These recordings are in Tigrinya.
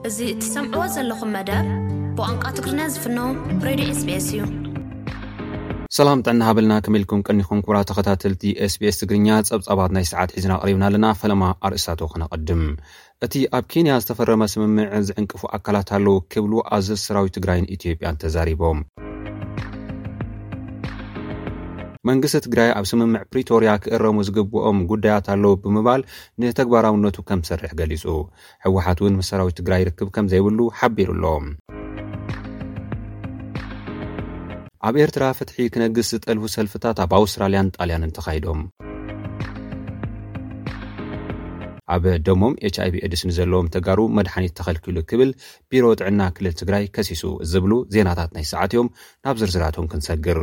እዚ እትሰምዕዎ ዘለኹም መደብ ብቋንቋ ትግርኛ ዝፍኖ ሬድዮ ኤስቢኤስ እዩ። ሰላም ጥዕና ሃበልና ከመይ ኢልኩም ቀኒኹም ክቡራት ተኸታተልቲ ኤስቢኤስ ትግርኛ ጸብጻባት ናይ ሰዓት ሒዝና ቀሪብና ኣለና ፈለማ ኣርእስታቱ ከነቐድም እቲ ኣብ ኬንያ ዝተፈረመ ስምምዕ ዝዕንቅፉ ኣካላት ኣለዉ ክብሉ ኣዘዝቲ ሰራዊት ትግራይን ኢትዮጵያን ተዛሪቦም። መንግስቲ ትግራይ ኣብ ስምምዕ ፕሪቶርያ ክእረሙ ዝግብኦም ጉዳያት ኣለዉ ብምባል ንተግባራውነቱ ከም ዝሰርሕ ገሊፁ። ህወሓት እውን ምስ ሰራዊት ትግራይ ርክብ ከም ዘይብሉ ሓቢሩ ኣሎ። ኣብ ኤርትራ ፍትሒ ክነግስ ዝጠልቡ ሰልፍታት ኣብ ኣውስትራልያን ጣልያንን ተኻይዶም። ኣብ ደሞም ኤችኣይቪ ኤድስ ንዘለዎም ተጋሩ መድሓኒት ተኸልኪሉ ክብል ቢሮ ጥዕና ክልል ትግራይ ከሲሱ ዝብሉ ዜናታት ናይ ሰዓት እዮም። ናብ ዝርዝራቶም ክንሰግር።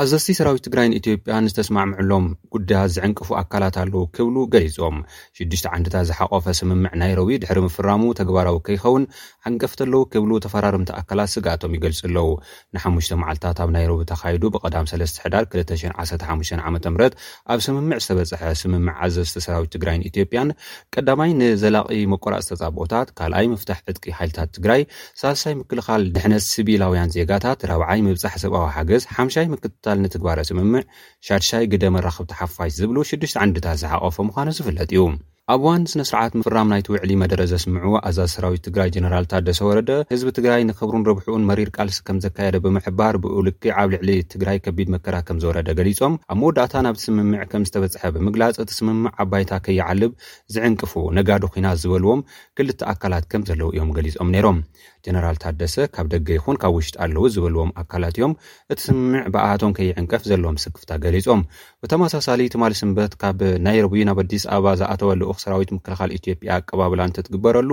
ኣዘዝቲ ሰራዊት ትግራይን ኢትዮጵያን ዝተስማዕምዕሎም ጉዳያት ዝዕንቅፉ ኣካላት ኣለዉ ክብሉ ገሊፆም። ሽዱሽተ ዓንድታት ዝሓቖፈ ስምምዕ ናይሮቢ ድሕሪ ምፍራሙ ተግባራዊ ከይኸውን ዓንቀፍቲ ኣለዉ ክብሉ ተፈራረምቲ ኣካላት ስግኣቶም ይገልፁ ኣለዉ። ንሓሙሽተ መዓልትታት ኣብ ናይሮቢ ተኻይዱ ብቀዳም ሰለስተ ሕዳር ክልተ ሽሕን ዓሰርተ ሓሙሽተን ዓመተ ምህረት ኣብ ስምምዕ ዝተበፀሐ ስምምዕ ኣዘዝቲ ሰራዊት ትግራይን ኢትዮጵያን ቀዳማይ ንዘላቒ መቆራፅ ተፃብኦታት፣ ካልኣይ ምፍታሕ ዕጥቂ ሓይልታት ትግራይ፣ ሳልሳይ ምክልኻል ድሕነት ስቪላውያን ዜጋታት፣ ራብዓይ ምብፃሕ ሰብኣዊ ሓገዝ፣ ሓምሻይ ምክትታል ንትግባረ ስምምዕ፣ ሻድሻይ ግደ መራኽብቲ ሓፋሽ ዝብሉ ሽዱሽተ ዓንድታት ዝሓቖፈ ምዃኑ ዝፍለጥ እዩ። ኣብ እዋን ስነ ስርዓት ምፍራም ናይቲ ውዕሊ መደረ ዘስምዑ ኣዛዚ ሰራዊት ትግራይ ጀነራል ታደሰ ወረደ፣ ህዝቢ ትግራይ ንክብሩን ረብሕኡን መሪር ቃልሲ ከምዘካየደ ብምሕባር ብኡ ልክዕ ኣብ ልዕሊ ትግራይ ከቢድ መከራ ከምዝወረደ ገሊፆም። ኣብ መወዳእታ ናብቲ ስምምዕ ከምዝተበፅሐ ብምግላፅ እቲ ስምምዕ ኣብ ባይታ ከይዓልብ ዝዕንቅፉ ነጋዶ ኹናት ዝበልዎም ክልተ ኣካላት ከምዘለዉ እዮም ገሊፆም ነይሮም። ጀነራል ታደሰ ካብ ደገ ይኹን ካብ ውሽጢ ኣለዉ ዝበልዎም ኣካላት እዮም እቲ ስምምዕ ብኣኣቶም ከይዕንቀፍ ዘለዎም ስክፍታ ገሊፆም። ብተመሳሳሊ ትማሊ ስንበት ካብ ናይሮቢ ናብ ኣዲስ ኣበባ ዝኣተወ ልኡኽ ሰራዊት ምክልኻል ኢትዮጵያ ኣቀባብላ እንትትግበረሉ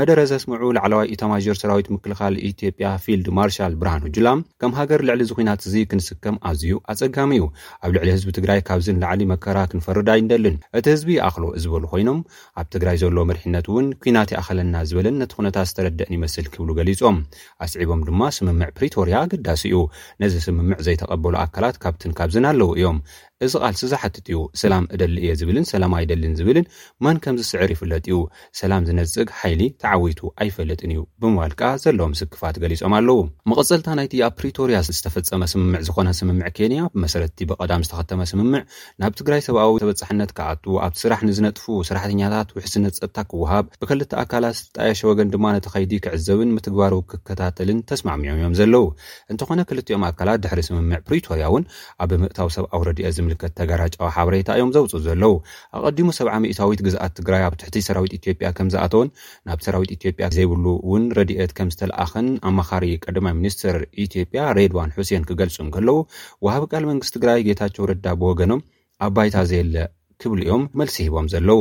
መደረ ዘስምዑ ላዕለዋይ ኢታማዦር ሰራዊት ምክልኻል ኢትዮጵያ ፊልድ ማርሻል ብርሃኑ ጁላ ከም ሃገር ልዕሊ እዚ ኩናት እዚ ክንስከም ኣዝዩ ኣጸጋሚ እዩ። ኣብ ልዕሊ ህዝቢ ትግራይ ካብዚ ንላዕሊ መከራ ክንፈርድ ኣይንደልን። እቲ ህዝቢ ይኣኽሎ ዝበሉ ኮይኖም ኣብ ትግራይ ዘሎ መሪሕነት እውን ኲናት ይኣኸለና ዝበለን ነቲ ኩነታት ዝተረደእን ይመስል ክብሉ ገሊፆም። ኣስዒቦም ድማ ስምምዕ ፕሪቶርያ ኣገዳሲ እዩ። ነዚ ስምምዕ ዘይተቐበሉ ኣካላት ካብትን ካብዝን ኣለዉ እዮም። እዚ ቓልሲ ዝሓትት እዩ። ስላም እደሊ እየ ዝብልን ሰላም ኣይደልን ዝብልን መን ከምዝስዕር ይፍለጥ እዩ። ሰላም ዝነፅግ ሓይሊ ተዓዊቱ ኣይፈልጥን እዩ ብምባል ከዓ ዘለዎም ስክፋት ገሊፆም ኣለዉ። መቐፀልታ ናይቲ ኣብ ፕሪቶርያ ዝተፈፀመ ስምምዕ ዝኾነ ስምምዕ ኬንያ ብመሰረት እቲ ብቐዳም ዝተኸተመ ስምምዕ ናብ ትግራይ ሰብኣዊ ተበፃሕነት ክኣቱ፣ ኣብቲ ስራሕ ንዝነጥፉ ሰራሕተኛታት ውሕስነት ፀጥታ ክወሃብ፣ ብክልተ ኣካላት ዝተጣየሸ ወገን ድማ ነቲ ከይዲ ክዕዘብን ምትግባሩ ክከታተልን ተስማዕሚዖም እዮም ዘለዉ። እንተኾነ ክልቲኦም ኣካላት ድሕሪ ስምምዕ ፕሪቶርያ እውን ኣብ ምእታው ሰብኣዊ ረድኤት ዝምልከት ተጋራጫዊ ሓበሬታ እዮም ዘውፅኡ ዘለዉ። ኣቐዲሙ ሰብዓ ሚኢታዊት ግዝኣት ትግራይ ኣብ ትሕቲ ሰራዊት ኢትዮጵያ ከምዝኣተወን ናብ ሰራዊት ኢትዮጵያ ዘይብሉ እውን ረድኤት ከምዝተልኣኸን ኣማኻሪ ቀዳማይ ሚኒስትር ኢትዮጵያ ሬድዋን ሑሴን ክገልፁ እንከለው ወሃቢ ቃል መንግስቲ ትግራይ ጌታቸው ረዳ ብወገኖም ኣብ ባይታ ዘየለ ክብሉ እዮም መልሲ ሂቦም ዘለው።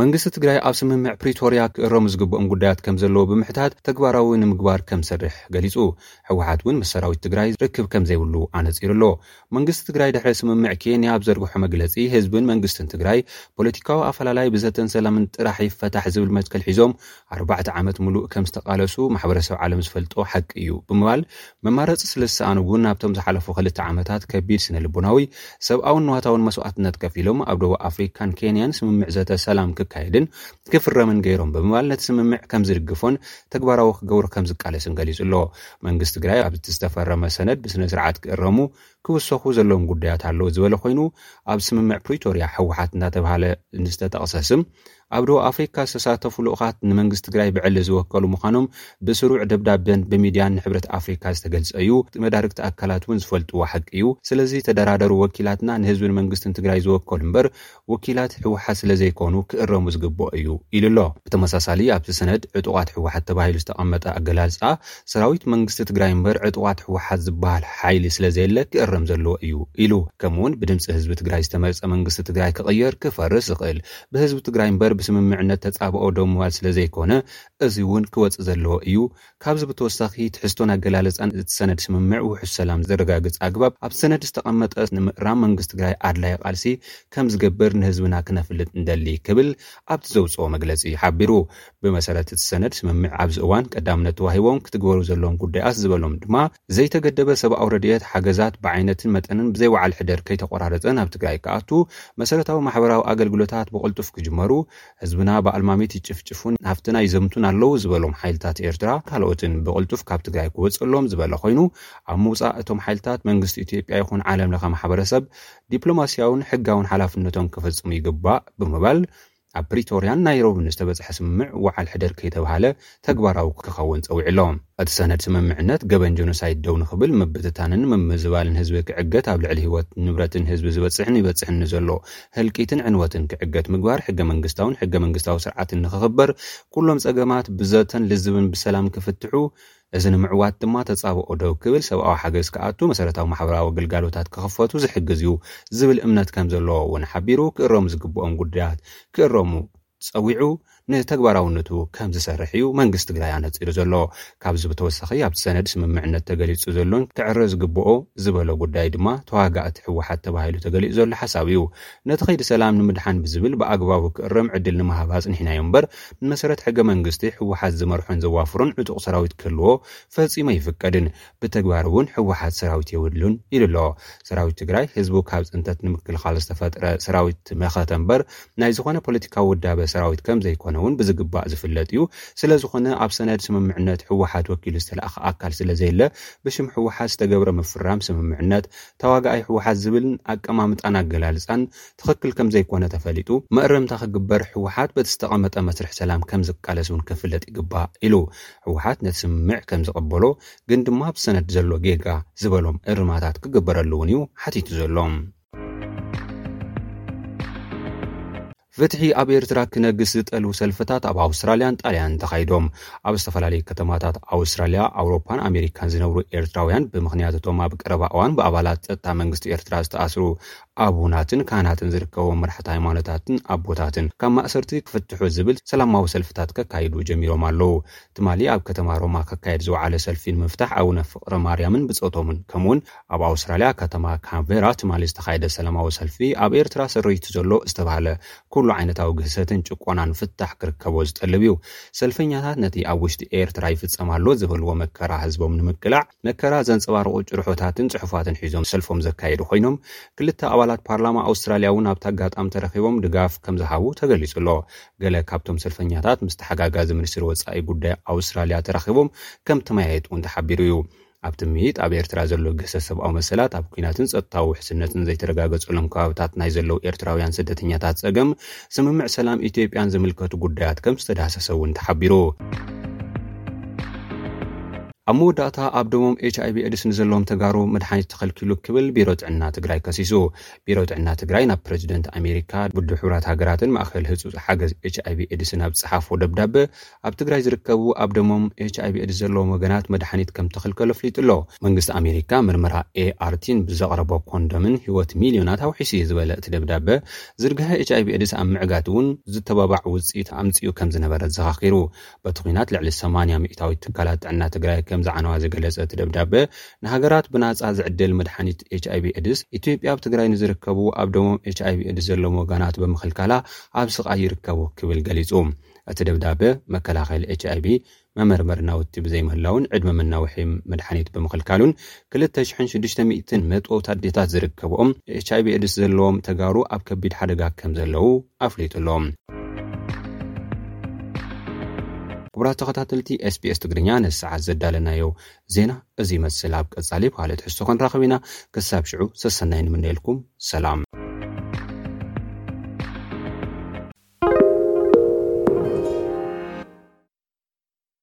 መንግስቲ ትግራይ ኣብ ስምምዕ ፕሪቶርያ ክእረሙ ዝግብኦም ጉዳያት ከም ዘለዎ ብምሕታት ተግባራዊ ንምግባር ከም ዝሰርሕ ገሊፁ። ህወሓት እውን ምስ ሰራዊት ትግራይ ርክብ ከም ዘይብሉ ኣነፂሩ ኣሎ። መንግስቲ ትግራይ ድሕሪ ስምምዕ ኬንያ ኣብ ዘርግሖ መግለፂ ህዝብን መንግስትን ትግራይ ፖለቲካዊ ኣፈላላይ ብዘተን ሰላምን ጥራሕ ይፈታሕ ዝብል መትከል ሒዞም ኣርባዕተ ዓመት ሙሉእ ከም ዝተቓለሱ ማሕበረሰብ ዓለም ዝፈልጦ ሓቂ እዩ ብምባል መማረፂ ስለዝሰኣኑ እውን ኣብቶም ዝሓለፉ ክልተ ዓመታት ከቢድ ስነልቦናዊ፣ ሰብኣውን ንዋታውን መስዋእትነት ከፊሎም ኣብ ደቡብ ኣፍሪካን ኬንያን ስምምዕ ዘተ ሰላም ክካየድን ክፍረምን ገይሮም ብምባል ነቲ ስምምዕ ከምዝድግፎን ተግባራዊ ክገብሮ ከምዝቃለስን ገሊፁ ኣሎ። መንግስቲ ትግራይ ኣብቲ ዝተፈረመ ሰነድ ብስነ ስርዓት ክእረሙ፣ ክውሰኹ ዘለዎም ጉዳያት ኣለዉ ዝበለ ኮይኑ ኣብ ስምምዕ ፕሪቶርያ ህወሓት እንዳተብሃለ ንዝተጠቕሰ ስም ኣብ ደቡብ ኣፍሪካ ዝተሳተፉ ልኡኻት ንመንግስቲ ትግራይ ብዕሊ ዝወከሉ ምዃኖም ብስሩዕ ደብዳቤን ብሚድያን ንሕብረት ኣፍሪካ ዝተገልፀ እዩ። መዳርግቲ ኣካላት እውን ዝፈልጥዎ ሓቂ እዩ። ስለዚ ተደራደሩ ወኪላትና ንህዝብን መንግስትን ትግራይ ዝወከሉ እምበር ወኪላት ህወሓት ስለዘይኮኑ ክእረሙ ዝግበኦ እዩ ኢሉ'ሎ። ብተመሳሳሊ ኣብቲ ሰነድ ዕጡቓት ህወሓት ተባሂሉ ዝተቐመጠ ኣገላልፃ ሰራዊት መንግስቲ ትግራይ እምበር ዕጡቓት ህወሓት ዝበሃል ሓይሊ ስለዘየለ ክእረም ዘለዎ እዩ ኢሉ። ከምኡ'ውን ብድምፂ ህዝቢ ትግራይ ዝተመርፀ መንግስቲ ትግራይ ክቕየር፣ ክፈርስ፣ ዝኽእል ብህዝቢ ትግራይ እምበር ብስምምዕነት ተፃብኦ ደው ምባል ስለዘይኮነ እዚ'ውን ክወፅእ ዘለዎ እዩ ካብዚ ብተወሳኺ ትሕዝቶን ኣገላልፃን እቲ ሰነድ ስምምዕ ውሑስ ሰላም ዘረጋግፅ ኣግባብ ኣብቲ ሰነድ ዝተቐመጠ ንምእራም መንግስቲ ትግራይ ኣድላይ ቓልሲ ከምዝገብር ንህዝብና ክነፍልጥ ንደሊ ክብል ኣብቲ ዘውፅኦ መግለፂ ሓቢሩ። ብመሰረት እቲ ሰነድ ስምምዕ ኣብዚ እዋን ቀዳምነት ተዋሂቦም ክትግበሩ ዘለዎም ጉዳያት ዝበሎም ድማ ዘይተገደበ ሰብኣዊ ረድኤት ሓገዛት ብዓይነትን መጠንን ብዘይ ወዓል ሕደር ከይተቖራረፀ ናብ ትግራይ ክኣቱ፣ መሰረታዊ ማሕበራዊ ኣገልግሎታት ብቕልጡፍ ክጅመሩ፣ ህዝብና ብኣልማሚት ይጭፍጭፉን ሃፍትና ይዘምቱን ኣለዉ ዝበሎም ሓይልታት ኤርትራ ካልኦትን ብቕልጡፍ ካብ ትግራይ ክወፀሎም ዝበለ ኮይኑ ኣብ ምውፃእ እቶም ሓይልታት መንግስቲ ኢትዮጵያ ይኹን ዓለምለኸ ማሕበረሰብ ዲፕሎማሲያውን ሕጋውን ሓላፍነቶም ክፍፅሙ ይግባእ ብምባል ኣብ ፕሪቶርያን ናይሮብን ዝተበጽሐ ስምምዕ ወዓል ሕደር ከይተብሃለ ተግባራዊ ክኸውን ጸዊዑ'ሎ። እቲ ሰነድ ስምምዕነት ገበን ጀኖሳይድ ደው ንኽብል፣ ምብትታንን ምምዝባልን ህዝቢ ክዕገት፣ ኣብ ልዕሊ ህይወትን ንብረትን ህዝቢ ዝበጽሕን ይበጽሕን ንዘሎ ህልቂትን ዕንወትን ክዕገት ምግባር፣ ሕገ-መንግስታውን ሕገ-መንግስታዊ ስርዓትን ንኽኽበር፣ ኩሎም ጸገማት ብዘተን ልዝብን ብሰላም ክፍትሑ፣ እዚ ንምዕዋት ድማ ተጻብኦ ደው ክብል፣ ሰብኣዊ ሓገዝ ክኣቱ፣ መሰረታዊ ማሕበራዊ ግልጋሎታት ክኽፈቱ ዝሕግዝ እዩ ዝብል እምነት ከም ዘለዎ እውን ሓቢሩ፣ ክእረሙ ዝግብኦም ጉዳያት ክእረሙ ጸዊዑ ንተግባራውነቱ ከም ዝሰርሕ እዩ መንግስቲ ትግራይ ኣነጺሩ ዘሎ። ካብዚ ብተወሳኺ ኣብቲ ሰነድ ስምምዕነት ተገሊጹ ዘሎን ክዕረ ዝግብኦ ዝበሎ ጉዳይ ድማ ተዋጋእቲ ህወሓት ተባሂሉ ተገሊጹ ዘሎ ሓሳብ እዩ። ነቲ ከይዲ ሰላም ንምድሓን ብዝብል ብኣግባቡ ክእረም ዕድል ንምሃብ ኣጽኒሕናዮ እምበር ብመሰረት ሕገ መንግስቲ ህወሓት ዝመርሖን ዘዋፍሮን ዕጡቕ ሰራዊት ክህልዎ ፈፂሙ ኣይፍቀድን፣ ብተግባር እውን ህወሓት ሰራዊት የብሉን ኢሉ ኣሎ። ሰራዊት ትግራይ ህዝቡ ካብ ፅንተት ንምክልኻል ዝተፈጥረ ሰራዊት መኸተ እምበር ናይ ዝኾነ ፖለቲካዊ ውዳበ ሰራዊት ከምዘይኮነ እውን ብዝግባእ ዝፍለጥ እዩ። ስለዝኾነ ኣብ ሰነድ ስምምዕነት ህወሓት ወኪሉ ዝተልኣኸ ኣካል ስለዘየለ ብሽም ህወሓት ዝተገብረ ምፍራም ስምምዕነት ተዋጋኣይ ህወሓት ዝብል ኣቀማምጣን ኣገላልፃን ትኽክል ከምዘይኮነ ተፈሊጡ መእረምታ ክግበር ህወሓት በቲ ዝተቐመጠ መስርሕ ሰላም ከምዝቃለስ እውን ክፍለጥ ይግባእ ኢሉ። ህወሓት ነቲ ስምምዕ ከምዝቐበሎ ግን ድማ ኣብቲ ሰነድ ዘሎ ጌጋ ዝበሎም እርማታት ክግበረሉ እውን እዩ ሓቲቱ ዘሎ። ፍትሒ ኣብ ኤርትራ ክነግስ ዝጠልቡ ሰልፍታት ኣብ ኣውስትራልያን ጣልያንን ተኻይዶም። ኣብ ዝተፈላለዩ ከተማታት ኣውስትራልያ፣ ኣውሮፓን ኣሜሪካን ዝነብሩ ኤርትራውያን ብምኽንያት እቶም ኣብ ቀረባ እዋን ብኣባላት ጸጥታ መንግስቲ ኤርትራ ዝተኣስሩ ኣቡናትን ካህናትን ዝርከቦም መራሕቲ ሃይማኖታትን ኣቦታትን ካብ ማእሰርቲ ክፍትሑ ዝብል ሰላማዊ ሰልፍታት ከካይዱ ጀሚሮም ኣለዉ። ትማሊ ኣብ ከተማ ሮማ ክካየድ ዝወዓለ ሰልፊ ንምፍታሕ ኣቡነ ፍቕረማርያምን ብጾቶምን ከምኡ'ውን ኣብ ኣውስትራልያ ከተማ ካንቬራ ትማሊ ዝተኻየደ ሰላማዊ ሰልፊ ኣብ ኤርትራ ሰሪቱ ዘሎ ዝተባህለ ኩሉ ዓይነታዊ ግህሰትን ጭቆናን ፍታሕ ክርከቦ ዝጠልብ እዩ። ሰልፈኛታት ነቲ ኣብ ውሽጢ ኤርትራ ይፍጸም ኣሎ ዝበልዎ መከራ ህዝቦም ንምቅላዕ መከራ ዘንጸባርቑ ጭርሖታትን ጽሑፋትን ሒዞም ሰልፎም ዘካየዱ ኮይኖም፣ ክልተ ኣባላት ፓርላማ ኣውስትራልያ'ውን ኣብቲ ኣጋጣሚ ተረኺቦም ድጋፍ ከም ዝሃቡ ተገሊጹ ኣሎ። ገለ ካብቶም ሰልፈኛታት ምስ ተሓጋጋዚ ሚኒስትሪ ወጻኢ ጉዳይ ኣውስትራልያ ተራኺቦም ከም ተመያየጡ'ውን ተሓቢሩ እዩ። ኣብ ትምይጥ ኣብ ኤርትራ ዘሎ ግህሰት ሰብኣዊ መሰላት፣ ኣብ ኲናትን ጸጥታዊ ውሕስነትን ዘይተረጋገጸሎም ከባብታት ናይ ዘለዉ ኤርትራውያን ስደተኛታት ጸገም፣ ስምምዕ ሰላም ኢትዮጵያን ዝምልከቱ ጉዳያት ከም ዝተዳህሰሰ'ውን ተሓቢሩ። ኣብ መወዳእታ ኣብ ደሞም ኤች ኣይቪ ኤድስ ንዘለዎም ተጋሩ መድሓኒት ተኸልኪሉ ክብል ቢሮ ጥዕና ትግራይ ከሲሱ። ቢሮ ጥዕና ትግራይ ናብ ፕረዚደንት ኣሜሪካ፣ ውድብ ሕቡራት ሃገራትን ማእኸል ህፁፅ ሓገዝ ኤች ኣይቪ ኤድስን ኣብ ዝፀሓፎ ደብዳበ ኣብ ትግራይ ዝርከቡ ኣብ ደሞም ኤች ኣይቪ ኤድስ ዘለዎም ወገናት መድሓኒት ከምተኸልከሉ ኣፍሊጡ'ሎ። መንግስቲ ኣሜሪካ ምርመራ ኤኣርቲን ብዘቕረቦ ኮንዶምን ህይወት ሚልዮናት ኣውሒሱ'ዩ ዝበለ እቲ ደብዳበ፣ ዝርግሐ ኤች ኣይቪ ኤድስ ኣብ ምዕጋት እውን ዝተባባዕ ውፅኢት ኣምፂኡ ከምዝነበረ ኣዘኻኺሩ። በቲ ኲናት ልዕሊ ሰማንያ ሚእታዊት ትካላት ጥዕና ትግራይ ከም ዝዓነዋ ዝገለፀ እቲ ደብዳበ፣ ንሃገራት ብናፃ ዝዕደል መድሓኒት ኤች ኣይቪ ኤድስ፣ ኢትዮጵያ ኣብ ትግራይ ንዝርከቡ ኣብ ደሞም ኤች ኣይቪ ኤድስ ዘለዎም ወገናት ብምኽልካላ ኣብ ስቓይ ይርከቡ ክብል ገሊፁ። እቲ ደብዳበ፣ መከላኸሊ ኤች ኣይቪ፣ መመርመሪ ናውቲ ብዘይምህላዉን ዕድመ መናውሒ መድሓኒት ብምኽልካሉን ክልተ ሽሕን ሽዱሽተ ሚእትን መጥበውቲ ኣዴታት ዝርከብኦም ኤች ኣይቪ ኤድስ ዘለዎም ተጋሩ ኣብ ከቢድ ሓደጋ ከም ዘለዉ ኣፍሊጡ ኣሎ። ክቡራት ተኸታተልቲ ኤስቢኤስ ትግርኛ ነዚ ሰዓት ዘዳለናዮ ዜና እዚ ይመስል። ኣብ ቀጻሊ ብካልእ ትሕዝቶ ክንራኸብ ኢና። ክሳብ ሽዑ ሰሰናይ ንምነየልኩም። ሰላም።